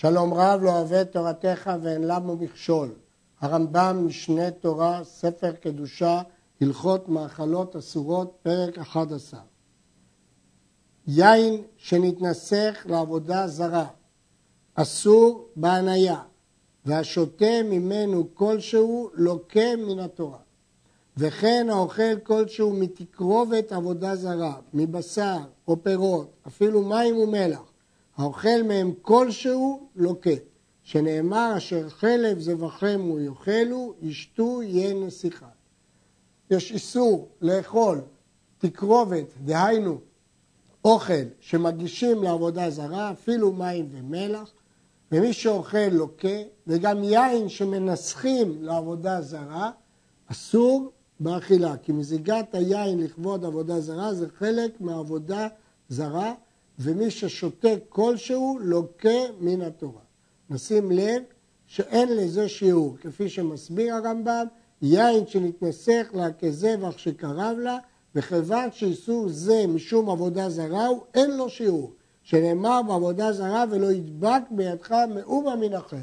שלום רב לא אוהב תורתך ואין למו מכשול. הרמב"ם, משנה תורה, ספר קדושה, הלכות מאכלות אסורות, פרק 11. יין שנתנסך לעבודה זרה, אסור בהניה, והשותה ממנו כלשהו לוקה מן התורה. וכן האוכל כלשהו מתקרובת עבודה זרה, מבשר או פירות, אפילו מים ומלח, האוכל מהם כלשהו לוקה, שנאמר אשר חלב זבחם הוא יאכלו, ישתו יהיה נסיכה. יש איסור לאכול תקרובת, דהיינו אוכל שמגישים לעבודה זרה, אפילו מים ומלח, ומי שאוכל לוקה, וגם יין שמנסחים לעבודה זרה, אסור באכילה, כי מזיגת היין לכבוד עבודה זרה זה חלק מעבודה זרה, ומי ששותה כלשהו לוקה מן התורה. נשים לב שאין לזה שיעור, כפי שמסביר הרמב"ם, יין שנתנסך לה כזבח שקרב לה, וכיוון שאיסור זה משום עבודה זרה הוא, אין לו שיעור. שנאמר בעבודה זרה ולא ידבק בידך מאומה מן אחר.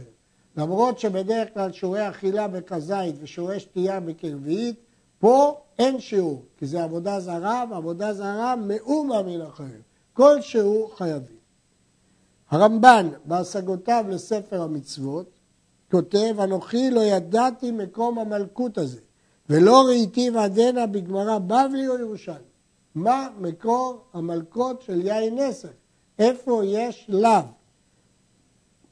למרות שבדרך כלל שיעורי אכילה בכזית ושיעורי שתייה בקרבית, פה אין שיעור, כי זה עבודה זרה, ועבודה זרה מאומה מן אחר. כלשהו חייבים. הרמב"ן בהשגותיו לספר המצוות כותב, אנוכי לא ידעתי מקום המלכות הזה, ולא ראיתי ועדנה בגמרא בבלי או ירושלים. מה מקור המלכות של יין נסך? איפה יש לאו?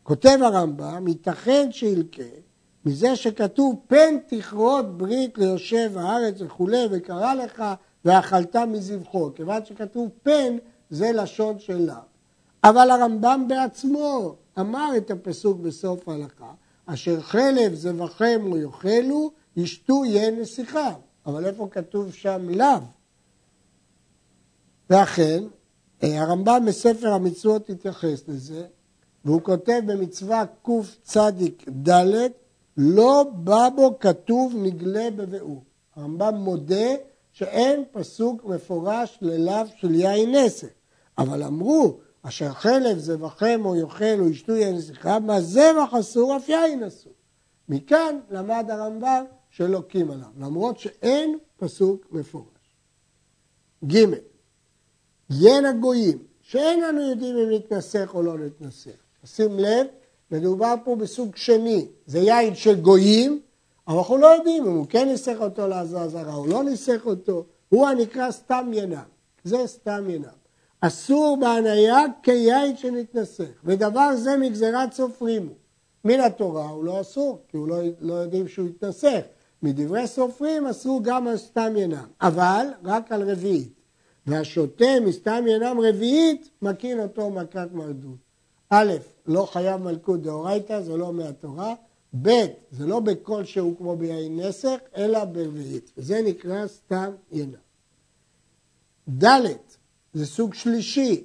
כותב הרמב"ם, ייתכן שילקה מזה שכתוב פן תכרות ברית ליושב הארץ וכולי וקרא לך ואכלת מזבחו, כיוון שכתוב פן זה לשון של לאו. אבל הרמב"ם בעצמו אמר את הפסוק בסוף ההלכה, אשר חלב זבחם לא יאכלו, ישתו יהיה נסיכה. אבל איפה כתוב שם לאו? ואכן, אה, הרמב"ם בספר המצוות התייחס לזה, והוא כותב במצווה קצ"ד, לא בא בו כתוב נגלה בביאור. הרמב"ם מודה שאין פסוק מפורש ללאו של יין נסק. אבל אמרו, אשר חלב זבחם או יאכל או ישתו זכרה, מה זבח אסור אף יין אסור. מכאן למד הרמב"ם שלוקים עליו, למרות שאין פסוק מפורש. ג. ין הגויים, שאין לנו יודעים אם נתנסח או לא נתנסח. שים לב, מדובר פה בסוג שני, זה יין של גויים, אבל אנחנו לא יודעים אם הוא כן ניסח אותו לעזרה או לא ניסח אותו, הוא הנקרא סתם ינם, זה סתם ינם. אסור בהניה כיין שנתנסך, ודבר זה מגזירת סופרים הוא. מן התורה הוא לא אסור, כי הוא לא, לא יודעים שהוא יתנסך. מדברי סופרים אסור גם על סתם ינם, אבל רק על רביעית. והשותה מסתם ינם רביעית, מקין אותו מכת מרדות. א', לא חייב מלכות דאורייתא, זה לא מהתורה. ב', זה לא בכל שהוא כמו ביין נסך, אלא ברביעית. וזה נקרא סתם ינם. ד', זה סוג שלישי.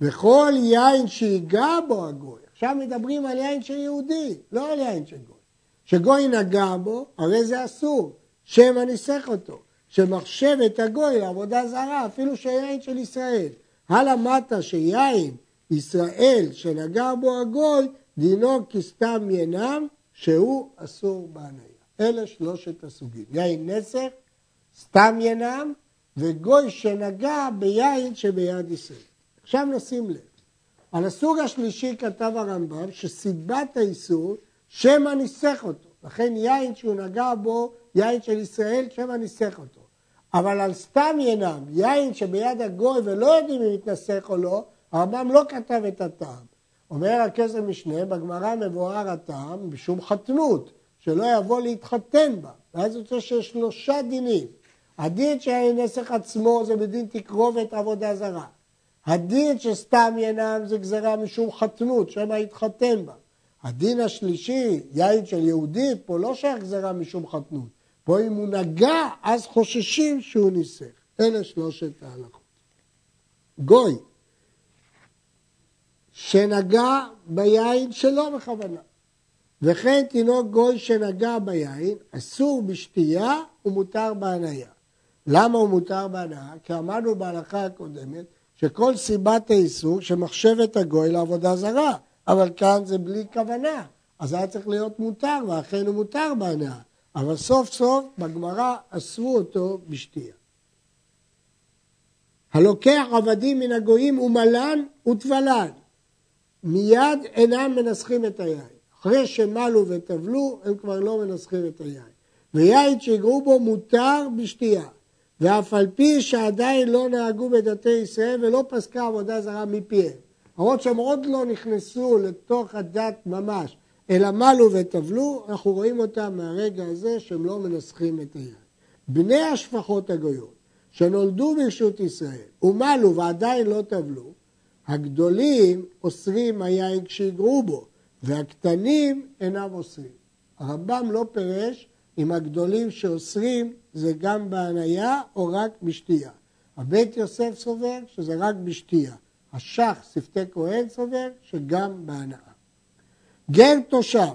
וכל יין שיגע בו הגוי. עכשיו מדברים על יין של יהודי, לא על יין של גוי. שגוי נגע בו, הרי זה אסור. שמא ניסח אותו. שמחשב את הגוי לעבודה זרה, אפילו שיין של ישראל. הלמדת שיין ישראל שנגע בו הגוי, דינו כסתם ינם, שהוא אסור בהניה. אלה שלושת הסוגים. יין נסך, סתם ינם, וגוי שנגע ביין שביד ישראל. עכשיו נשים לב, על הסוג השלישי כתב הרמב"ם שסיבת האיסור שמא ניסח אותו. לכן יין שהוא נגע בו, יין של ישראל, שמא ניסח אותו. אבל על סתם ינם, יין שביד הגוי ולא יודעים אם יתנסח או לא, הרמב"ם לא כתב את הטעם. אומר הכסף משנה, בגמרא מבואר הטעם בשום חתנות, שלא יבוא להתחתן בה. ואז יוצא שיש שלושה דינים. הדין שהנסח עצמו זה בדין תקרובת עבודה זרה. הדין שסתם ינם זה גזרה משום חתנות, שמא יתחתן בה. הדין השלישי, יין של יהודי, פה לא שייך גזרה משום חתנות. פה אם הוא נגע, אז חוששים שהוא ניסח. אלה שלושת ההלכות. גוי, שנגע ביין שלא בכוונה. וכן תינוק גוי שנגע ביין, אסור בשתייה ומותר בהניה. למה הוא מותר בהנאה? כי אמרנו בהלכה הקודמת שכל סיבת האיסור שמחשבת הגוי לעבודה זרה. אבל כאן זה בלי כוונה, אז היה צריך להיות מותר, ואכן הוא מותר בהנאה. אבל סוף סוף בגמרא אסרו אותו בשתייה. הלוקח עבדים מן הגויים ומלן וטבלן, מיד אינם מנסחים את היין. אחרי שמלו וטבלו, הם כבר לא מנסחים את היין. ויין שיגרו בו מותר בשתייה. ואף על פי שעדיין לא נהגו בדתי ישראל ולא פסקה עבודה זרה מפיהם. למרות שהם עוד לא נכנסו לתוך הדת ממש, אלא מלו וטבלו, אנחנו רואים אותם מהרגע הזה שהם לא מנסחים את היין. בני השפחות הגויות, שנולדו ברשות ישראל ומלו ועדיין לא טבלו, הגדולים אוסרים היין כשיגרו בו, והקטנים אינם אוסרים. הרמב"ם לא פירש אם הגדולים שאוסרים זה גם בהניה או רק בשתייה. הבית יוסף סובר שזה רק בשתייה. השח, שפתי כהן סובר שגם בהנאה. גר תושב,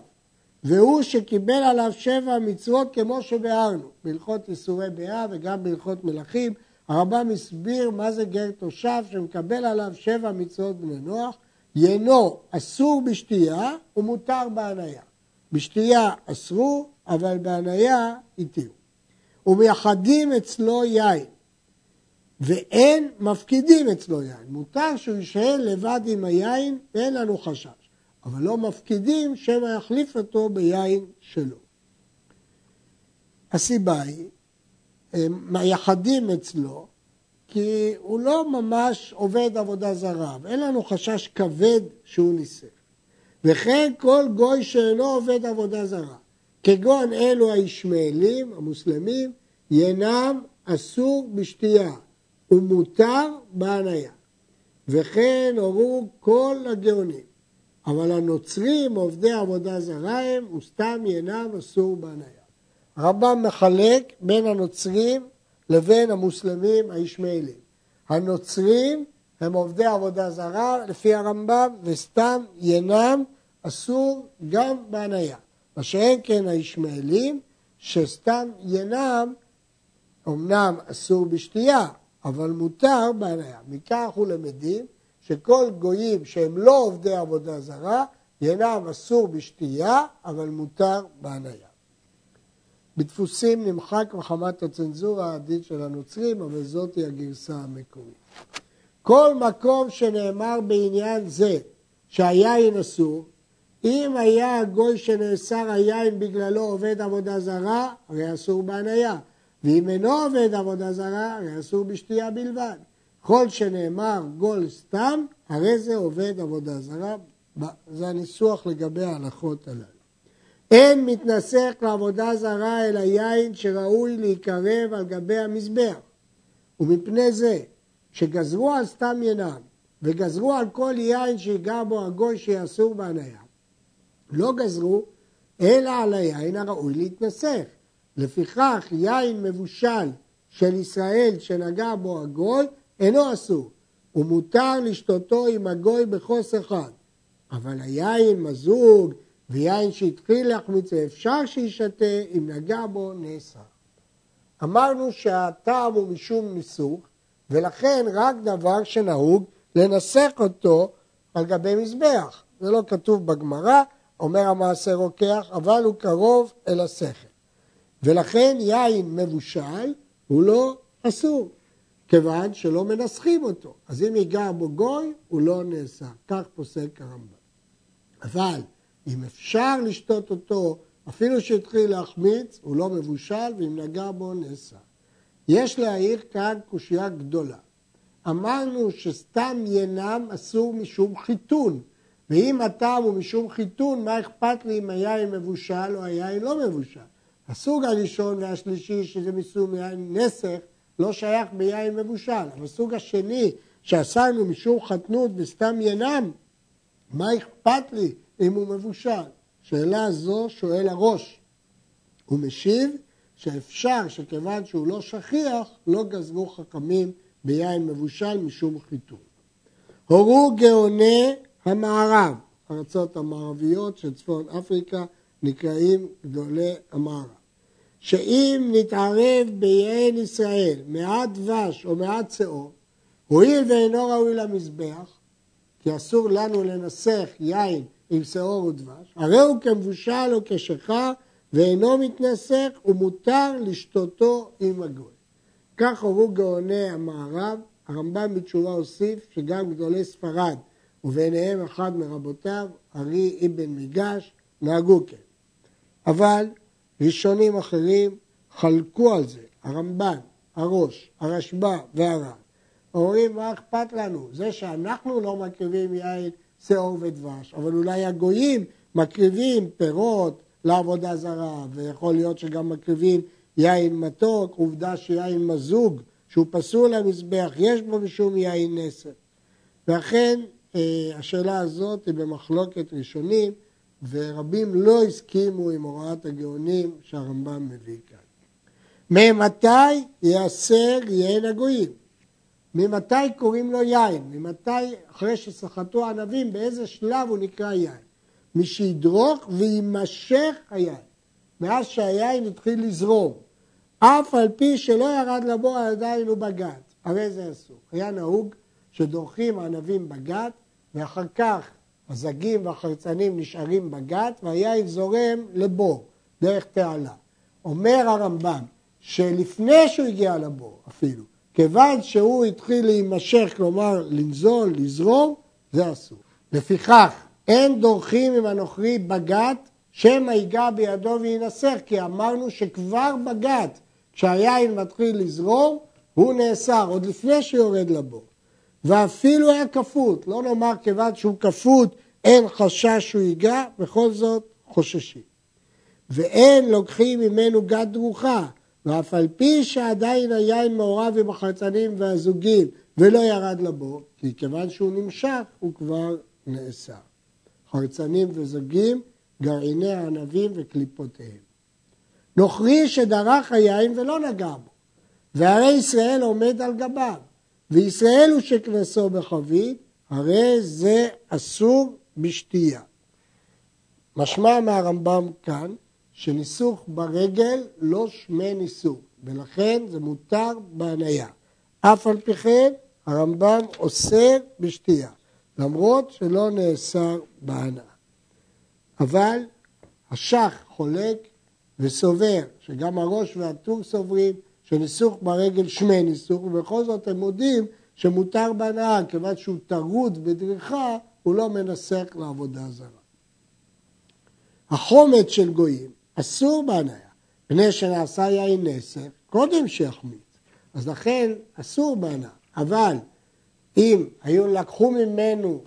והוא שקיבל עליו שבע מצוות כמו שביארנו, בהלכות איסורי ביאה וגם בהלכות מלכים. הרמב"ם הסביר מה זה גר תושב שמקבל עליו שבע מצוות בני נוח, ינו אסור בשתייה ומותר בהניה. בשתייה אסרו, אבל בהניה התירו. ומייחדים אצלו יין, ואין מפקידים אצלו יין. מותר שהוא ישהה לבד עם היין ואין לנו חשש. אבל לא מפקידים שמא יחליף אותו ביין שלו. הסיבה היא, מייחדים אצלו, כי הוא לא ממש עובד עבודה זרה, ואין לנו חשש כבד שהוא ניסה. וכן כל גוי שאינו עובד עבודה זרה, כגון אלו הישמעאלים, המוסלמים, ינם אסור בשתייה ומותר בהניה. וכן הורו כל הגאונים. אבל הנוצרים, עובדי עבודה זרה הם, וסתם ינם אסור בהניה. הרמב"ם מחלק בין הנוצרים לבין המוסלמים הישמעאלים. הנוצרים הם עובדי עבודה זרה לפי הרמב"ם, וסתם ינם אסור גם בהניה. מה שאין כן הישמעאלים, שסתם ינם אמנם אסור בשתייה, אבל מותר בהניה. מכך הוא למדים שכל גויים שהם לא עובדי עבודה זרה, ינם אסור בשתייה, אבל מותר בהניה. בדפוסים נמחק מחמת הצנזורה העדית של הנוצרים, אבל זאת היא הגרסה המקורית. כל מקום שנאמר בעניין זה שהיין אסור, אם היה הגוי שנאסר היין בגללו עובד עבודה זרה, הרי אסור בהניה. ואם אינו עובד עבודה זרה, הרי אסור בשתייה בלבד. כל שנאמר גול סתם, הרי זה עובד עבודה זרה. זה הניסוח לגבי ההלכות הללו. אין מתנסח לעבודה זרה אלא יין שראוי להיקרב על גבי המזבח. ומפני זה שגזרו על סתם ינם וגזרו על כל יין שיגע בו הגוי שיאסור בהניה, לא גזרו אלא על היין הראוי להתנסח. לפיכך יין מבושל של ישראל שנגע בו הגוי אינו אסור, ומותר לשתותו עם הגוי בכוס אחד. אבל היין מזוג ויין שהתחיל להחמיץ אפשר שישתה אם נגע בו נאסר. אמרנו שהטעם הוא משום ניסוך ולכן רק דבר שנהוג לנסח אותו על גבי מזבח. זה לא כתוב בגמרא, אומר המעשה רוקח, אבל הוא קרוב אל השכל. ולכן יין מבושל הוא לא אסור, כיוון שלא מנסחים אותו. אז אם ייגע בו גוי, הוא לא נאסר. כך פוסק הרמב"ם. אבל אם אפשר לשתות אותו, אפילו שהתחיל להחמיץ, הוא לא מבושל, ואם נגע בו נאסר. יש להעיר כאן קושייה גדולה. אמרנו שסתם ינם אסור משום חיתון, ואם הטעם הוא משום חיתון, מה אכפת לי אם היין מבושל או היין לא מבושל? הסוג הראשון והשלישי, שזה מסוג יין נסך, לא שייך ביין מבושל. אבל הסוג השני, שאסרנו משום חתנות וסתם ינם, מה אכפת לי אם הוא מבושל? שאלה זו שואל הראש. הוא משיב שאפשר שכיוון שהוא לא שכיח, לא גזרו חכמים ביין מבושל משום חיתון. הורו גאוני המערב, ארצות המערביות של צפון אפריקה נקראים גדולי המערב. שאם נתערב ביין ישראל מעט דבש או מעט שאור, הואיל ואינו ראוי למזבח, כי אסור לנו לנסח יין עם שעור ודבש, הרי הוא כמבושל או כשכר ואינו מתנסח ומותר לשתותו עם הגוי. כך הורו גאוני המערב, הרמב"ם בתשובה הוסיף שגם גדולי ספרד וביניהם אחד מרבותיו, ארי אבן מיגש, נהגו כן. אבל ראשונים אחרים חלקו על זה, הרמב"ן, הראש, הרשב"א והר"ן. אומרים, מה אכפת לנו? זה שאנחנו לא מקריבים יין, שעור ודבש, אבל אולי הגויים מקריבים פירות לעבודה זרה, ויכול להיות שגם מקריבים יין מתוק, עובדה שיין מזוג, שהוא פסול למזבח, יש בו משום יין נסר. ואכן, השאלה הזאת היא במחלוקת ראשונים, ורבים לא הסכימו עם הוראת הגאונים שהרמב"ם מביא כאן. ממתי ייאסר יין הגויים? ממתי קוראים לו יין? ממתי, אחרי שסחטו ענבים, באיזה שלב הוא נקרא יין? משידרוך ויימשך היין. מאז שהיין התחיל לזרום. אף על פי שלא ירד לבור עדיין הוא בגד. הרי זה אסור. היה נהוג שדורכים ענבים בגת, ואחר כך הזגים והחרצנים נשארים בגת, והיין זורם לבור, דרך תעלה. אומר הרמב"ם, שלפני שהוא הגיע לבור אפילו, כיוון שהוא התחיל להימשך, כלומר לנזול, לזרום, זה אסור. לפיכך, אין דורכים עם הנוכרי בגת, שמא ייגע בידו וינסר, כי אמרנו שכבר בגת, כשהיין מתחיל לזרום, הוא נאסר, עוד לפני שיורד לבור. ואפילו היה כפות, לא נאמר כיוון שהוא כפות, אין חשש שהוא ייגע, בכל זאת חוששים. ואין לוקחים ממנו גת דרוכה, ואף על פי שעדיין היין מעורב עם החרצנים והזוגים ולא ירד לבור, כי כיוון שהוא נמשך, הוא כבר נאסר. חרצנים וזוגים, גרעיני הענבים וקליפותיהם. נוכרי שדרך היין ולא נגע בו, והרי ישראל עומד על גביו, וישראל הוא שקנסו בחבית, הרי זה אסור בשתייה. משמע מהרמב"ם כאן שניסוך ברגל לא שמי ניסוך, ולכן זה מותר בהניה. אף על פי כן הרמב"ם אוסר בשתייה, למרות שלא נאסר בהנאה. אבל השח חולק וסובר, שגם הראש והטור סוברים, שניסוך ברגל שמי ניסוך, ובכל זאת הם מודים שמותר בהנאה, כיוון שהוא טרוד בדריכה, הוא לא מנסח לעבודה זרה. החומץ של גויים אסור בהניה, פני שנעשה יין נסך, קודם שיחמיץ. אז לכן אסור בהנאה. אבל אם היו לקחו ממנו,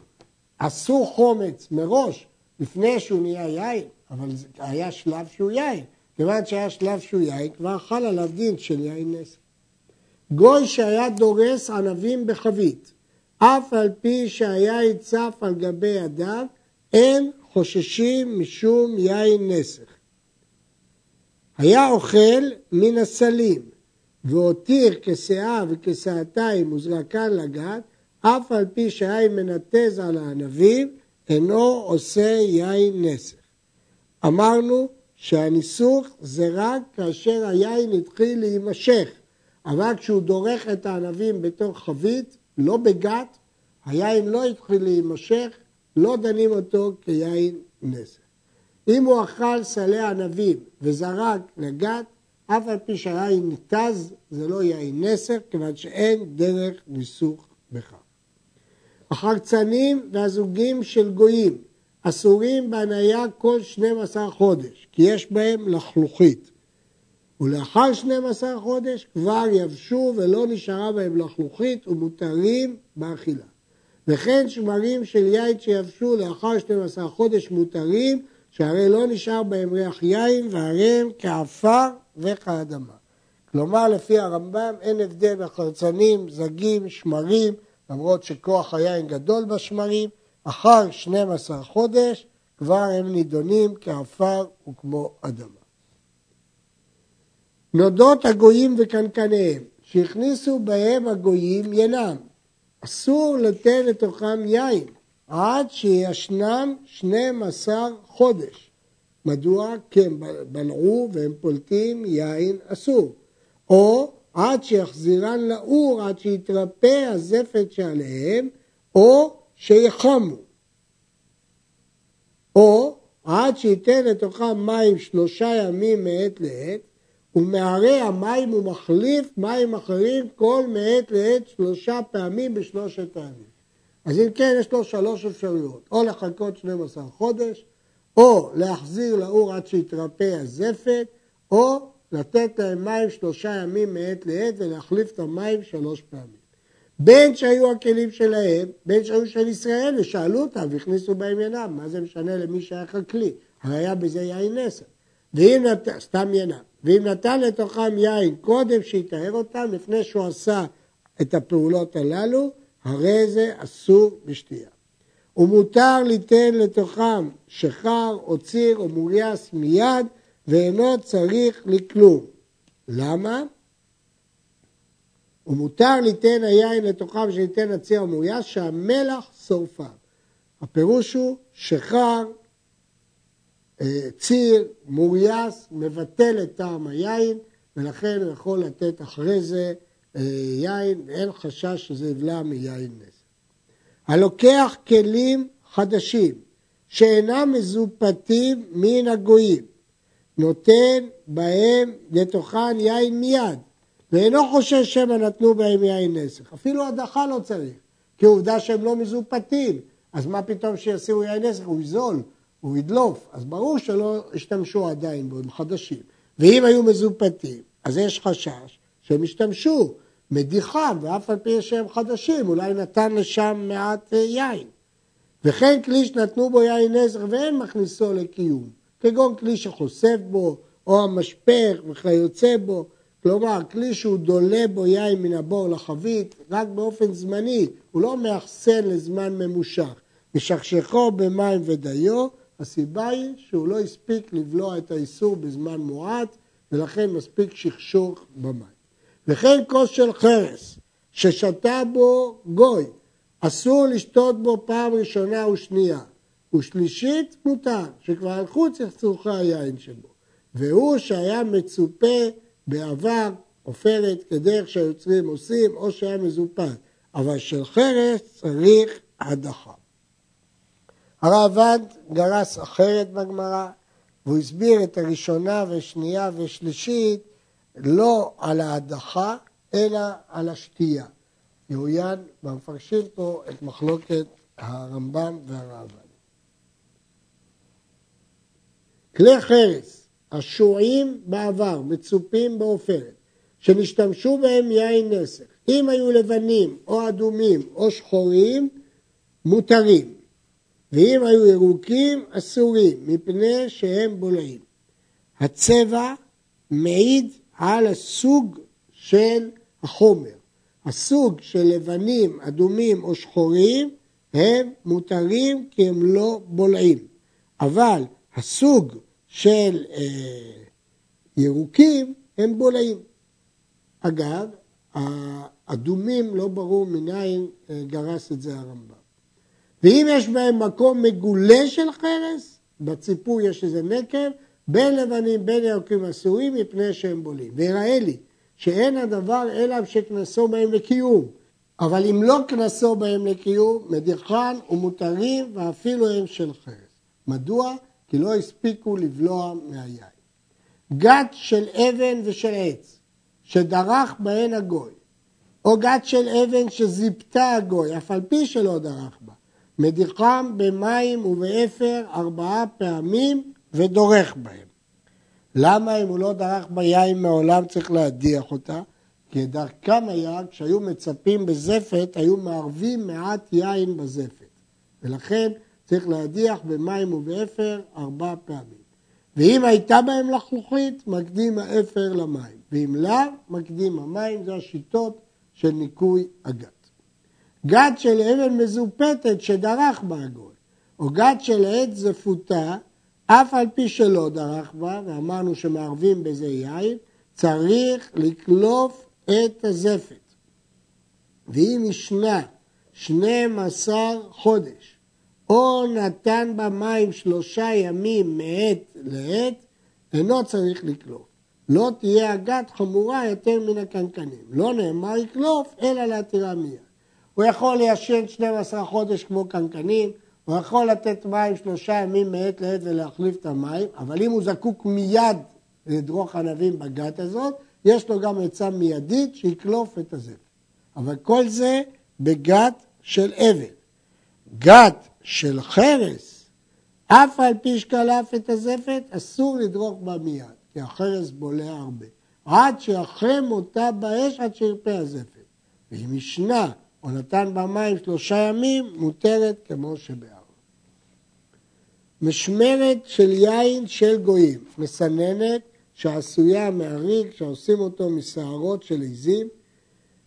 עשו חומץ מראש, לפני שהוא נהיה יין, אבל היה שלב שהוא יין, כיוון שהיה שלב שהוא יין, כבר חל עליו דין של יין נסך. גוי שהיה דורס ענבים בחבית, אף על פי שהיין צף על גבי ידיו, אין חוששים משום יין נסך. היה אוכל מן הסלים, והותיר כשאה וכשאתיים וזרקן לגת, אף על פי שהיין מנתז על הענבים, אינו עושה יין נסך. אמרנו שהניסוך זה רק כאשר היין התחיל להימשך, אבל כשהוא דורך את הענבים בתוך חבית, לא בגת, היין לא התחיל להימשך, לא דנים אותו כיין נסך. אם הוא אכל סלי ענבים וזרק לגת, אף על פי שהיין ניתז, זה לא יין נסך, כיוון שאין דרך ניסוך בכך. החרצנים והזוגים של גויים אסורים בהניה כל 12 חודש, כי יש בהם לחלוכית. ולאחר 12 חודש כבר יבשו ולא נשארה בהם לחלוכית ומותרים באכילה. וכן שמרים של יין שיבשו לאחר 12 חודש מותרים, שהרי לא נשאר בהם ריח יין והרי הם כעפר וכאדמה. כלומר, לפי הרמב"ם אין הבדל בחרצנים, זגים, שמרים, למרות שכוח היין גדול בשמרים, אחר 12 חודש כבר הם נידונים כעפר וכמו אדמה. נודות הגויים וקנקניהם שהכניסו בהם הגויים ינם. אסור לתת לתוכם יין עד שישנם 12 חודש. מדוע? כי הם בלעו והם פולטים יין אסור. או עד שיחזירן לאור, עד שיתרפא הזפת שעליהם, או שיחמו. או עד שייתן לתוכם מים שלושה ימים מעת לעת, ומערי המים הוא מחליף מים אחרים כל מעת לעת שלושה פעמים בשלושת הימים. אז אם כן, יש לו שלוש אפשרויות, או לחכות 12 חודש, או להחזיר לאור עד שיתרפא הזפת, או לתת להם מים שלושה ימים מעת לעת ולהחליף את המים שלוש פעמים. בין שהיו הכלים שלהם, בין שהיו של ישראל, ושאלו אותם והכניסו בהם ינם, מה זה משנה למי שהיה כלי? הרי היה בזה יין נסר. ואם נתן, סתם ינם, ואם נתן לתוכם יין קודם שיטהר אותם, לפני שהוא עשה את הפעולות הללו, הרי זה אסור בשתייה. ומותר ליתן לתוכם שחר או ציר או מורייס מיד, ואינו צריך לכלום. למה? ומותר ליתן היין לתוכם שניתן הציר המורייס, שהמלח שורפה. הפירוש הוא שחר, אה, ציר, מורייס, מבטל את טעם היין, ולכן הוא יכול לתת אחרי זה אה, יין, ואין חשש שזה יבלע מיין נס. הלוקח כלים חדשים שאינם מזופתים מן הגויים, נותן בהם לתוכן יין מיד, ואינו חושש שמא נתנו בהם יין נסך. אפילו הדחה לא צריך, כי עובדה שהם לא מזופתים, אז מה פתאום שישימו יין נסך? הוא יזול, הוא ידלוף, אז ברור שלא השתמשו עדיין בו, הם חדשים. ואם היו מזופתים, אז יש חשש שהם השתמשו. מדיחם, ואף על פי שהם חדשים, אולי נתן לשם מעט אה, יין. וכן כלי שנתנו בו יין נזר ואין מכניסו לקיום, כגון כלי שחושף בו, או המשפך וכיוצא בו, כלומר, כלי שהוא דולה בו יין מן הבור לחבית, רק באופן זמני, הוא לא מאחסן לזמן ממושך. משכשכו במים ודיו, הסיבה היא שהוא לא הספיק לבלוע את האיסור בזמן מועט, ולכן מספיק שכשוך במים. וכן כוס של חרס, ששתה בו גוי, אסור לשתות בו פעם ראשונה ושנייה, ושלישית מותר, שכבר הלכו צחצוחי היין שבו, והוא שהיה מצופה בעבר עופרת כדרך שהיוצרים עושים, או שהיה מזופת, אבל של חרס צריך הדחה. הרעב"ד גרס אחרת בגמרא, והוא הסביר את הראשונה ושנייה ושלישית לא על ההדחה, אלא על השתייה. יעוין במפרשים פה את מחלוקת הרמב"ם והרעב"ן. כלי חרס השועים בעבר, מצופים בעופרת, שנשתמשו בהם יין נסך, אם היו לבנים או אדומים או שחורים, מותרים, ואם היו ירוקים, אסורים, מפני שהם בולעים. הצבע מעיד על הסוג של החומר. הסוג של לבנים, אדומים או שחורים הם מותרים כי הם לא בולעים. אבל הסוג של אה, ירוקים הם בולעים. אגב, האדומים לא ברור מניין אה, גרס את זה הרמב"ם. ואם יש בהם מקום מגולה של חרס, בציפור יש איזה נקב, בין לבנים בין ירוקים אסורים מפני שהם בולים. ויראה לי שאין הדבר אלא שקנסו בהם לקיום. אבל אם לא קנסו בהם לקיום, מדיחן ומותרים ואפילו הם של חרס. מדוע? כי לא הספיקו לבלוע מהיין. גת של אבן ושל עץ, שדרך בהן הגוי, או גת של אבן שזיפתה הגוי, אף על פי שלא דרך בה, מדיחם במים ובאפר ארבעה פעמים ודורך בהם. למה אם הוא לא דרך ביין מעולם צריך להדיח אותה? כי דרכם היה, כשהיו מצפים בזפת, היו מערבים מעט יין בזפת. ולכן צריך להדיח במים ובאפר ארבע פעמים. ואם הייתה בהם לחלוכית, מקדים האפר למים. ואם לאו, מקדים המים. זה השיטות של ניקוי הגת. גת של אבן מזופתת שדרך בה הגוי, או גת של עץ זפותה אף על פי שלא דרך בה, ואמרנו שמערבים בזה יין, צריך לקלוף את הזפת. ואם ישנה 12 חודש, או נתן בה מים שלושה ימים מעת לעת, אינו צריך לקלוף. לא תהיה הגת חמורה יותר מן הקנקנים. לא נאמר יקלוף, אלא להתירה מיד. הוא יכול ליישן 12 חודש כמו קנקנים, הוא יכול לתת מים שלושה ימים מעת לעת ולהחליף את המים, אבל אם הוא זקוק מיד לדרוך ענבים בגת הזאת, יש לו גם עצה מיידית שיקלוף את הזפת. אבל כל זה בגת של אבן. גת של חרס, אף על פי שקלף את הזפת, אסור לדרוך בה מיד, כי החרס בולע הרבה. עד שיחם אותה באש עד שירפה הזפת. ואם ישנה או נתן בה מים שלושה ימים, מותרת כמו שבאר. משמרת של יין של גויים, מסננת שעשויה מאריג, שעושים אותו משערות של עיזים.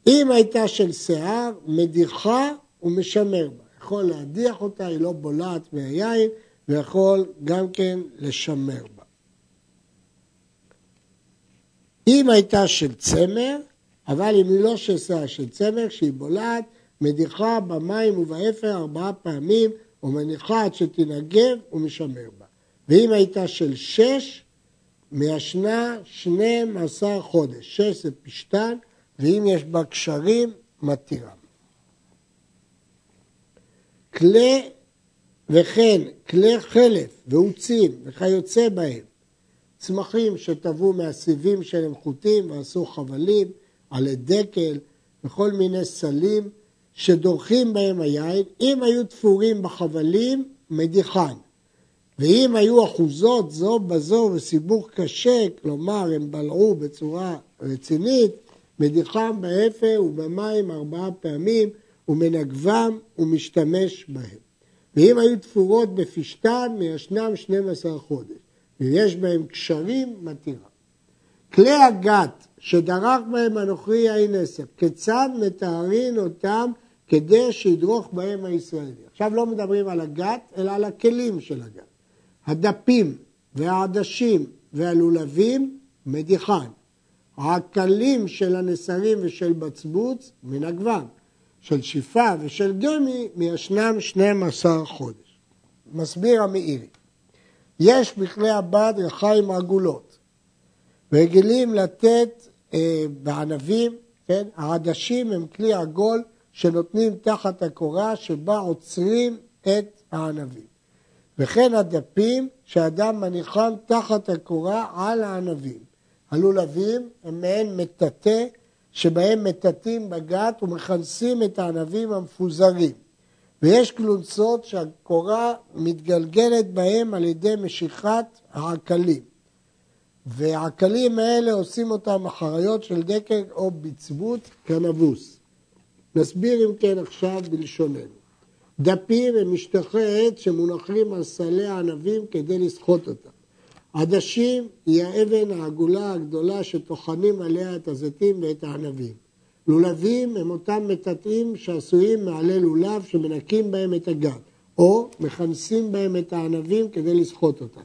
אם הייתה של שיער, מדיחה ומשמר בה. יכול להדיח אותה, היא לא בולעת מהיין, ויכול גם כן לשמר בה. אם הייתה של צמר, אבל אם היא לא שיער של צמר, כשהיא בולעת, מדיחה במים ובאפר ארבעה פעמים, ומניחה עד שתנגב ומשמר בה. ואם הייתה של שש, שנים עשר חודש. שש זה פשתן, ואם יש בה קשרים, מתירה. כלי וכן כלי חלף ועוצים וכיוצא בהם, צמחים שטבעו מהסיבים שלהם חוטים ועשו חבלים, עלי דקל וכל מיני סלים שדורכים בהם היין, אם היו תפורים בחבלים, מדיחן. ואם היו אחוזות זו בזו וסיבוך קשה, כלומר הם בלעו בצורה רצינית, מדיחם באפר ובמים ארבעה פעמים ומנגבם ומשתמש בהם. ואם היו תפורות בפשתן, מיישנם 12 חודש. ויש בהם קשרים, מתירה. כלי הגת שדרך בהם הנוכרי יין נסך, כיצד מטהרין אותם כדי שידרוך בהם הישראלי. עכשיו לא מדברים על הגת, אלא על הכלים של הגת. הדפים והעדשים והלולבים, מדיחן. העקלים של הנסרים ושל בצבוץ, מנגבם. של שיפה ושל גמי, מישנם 12 חודש. מסביר המאירי, יש בכלי הבד רחיים עגולות, רגילים לתת אה, בענבים, כן, העדשים הם כלי עגול שנותנים תחת הקורה שבה עוצרים את הענבים. וכן הדפים שאדם מניחם תחת הקורה על הענבים. הלולבים הם מעין מטאטא שבהם מטאטאים בגת ומכנסים את הענבים המפוזרים. ויש קלונסות שהקורה מתגלגלת בהם על ידי משיכת העקלים. והעקלים האלה עושים אותם אחריות של דקל או בצבות כנבוס. נסביר אם כן עכשיו בלשוננו. דפים הם משטחי עץ שמונחים על סלי הענבים כדי לסחוט אותם. עדשים היא האבן העגולה הגדולה שטוחנים עליה את הזיתים ואת הענבים. לולבים הם אותם מטאטאים שעשויים מעלי לולב שמנקים בהם את הגן, או מכנסים בהם את הענבים כדי לסחוט אותם.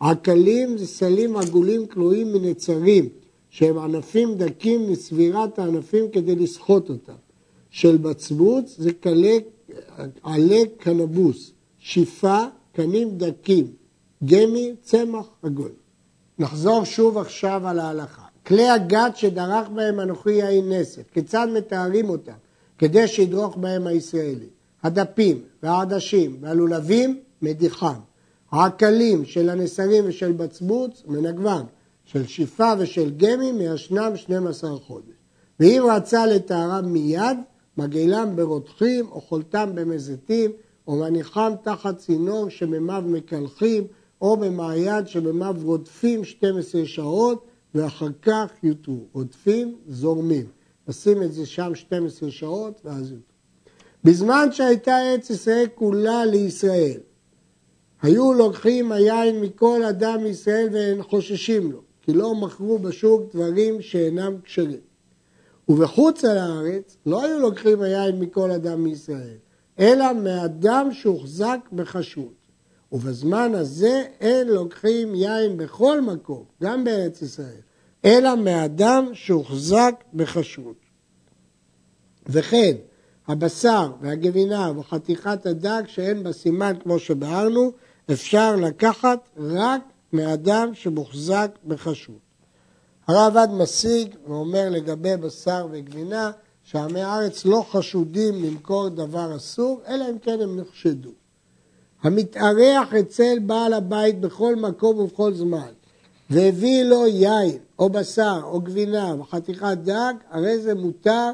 עקלים זה סלים עגולים כלואים מנצרים, שהם ענפים דקים מסבירת הענפים כדי לסחוט אותם. של בצבוץ זה קלה, עלי קנבוס, שיפה, קנים דקים, גמי, צמח, עגול. נחזור שוב עכשיו על ההלכה. כלי הגת שדרך בהם אנוכי יין נסף, כיצד מתארים אותם? כדי שידרוך בהם הישראלי. הדפים והעדשים והלולבים, מדיחם. העקלים של הנסרים ושל בצבוץ, מנגבם. של שיפה ושל גמי, מיישנם 12 חודש. ואם רצה לטהרם מיד, מגעילם ברותחים, אוכלתם במזיתים, או מניחם תחת צינור שממיו מקלחים, או במעיין שבמיו רודפים 12 שעות ואחר כך יותרו. רודפים, זורמים. נשים את זה שם 12 שעות ואז יותרו. בזמן שהייתה ארץ ישראל כולה לישראל, היו לוקחים היין מכל אדם מישראל והם חוששים לו, כי לא מכרו בשוק דברים שאינם כשרים. ובחוץ על הארץ לא היו לוקחים היין מכל אדם מישראל, אלא מאדם שהוחזק בחשבות. ובזמן הזה אין לוקחים יין בכל מקום, גם בארץ ישראל, אלא מאדם שהוחזק בכשרות. וכן, הבשר והגבינה וחתיכת הדג שאין בה סימן כמו שבהרנו, אפשר לקחת רק מאדם שמוחזק בכשרות. הרב עד משיג ואומר לגבי בשר וגבינה שעמי הארץ לא חשודים למכור דבר אסור, אלא אם כן הם נחשדו. המתארח אצל בעל הבית בכל מקום ובכל זמן, והביא לו יין, או בשר, או גבינה, וחתיכת דג, הרי זה מותר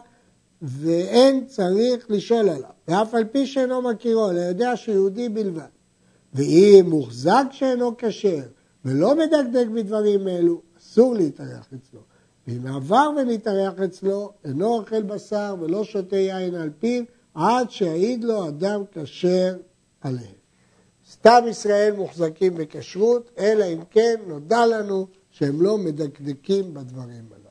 ואין צריך לשאול עליו, ואף על פי שאינו מכירו, אלא יודע שיהודי בלבד. ואם מוחזק שאינו כשר ולא מדקדק בדברים אלו, אסור להתארח אצלו. ואם עבר ונתארח אצלו, אינו אוכל בשר ולא שותה יין על פיו, עד שיעיד לו אדם כשר עליהם. סתם ישראל מוחזקים בכשרות, אלא אם כן נודע לנו שהם לא מדקדקים בדברים הללו.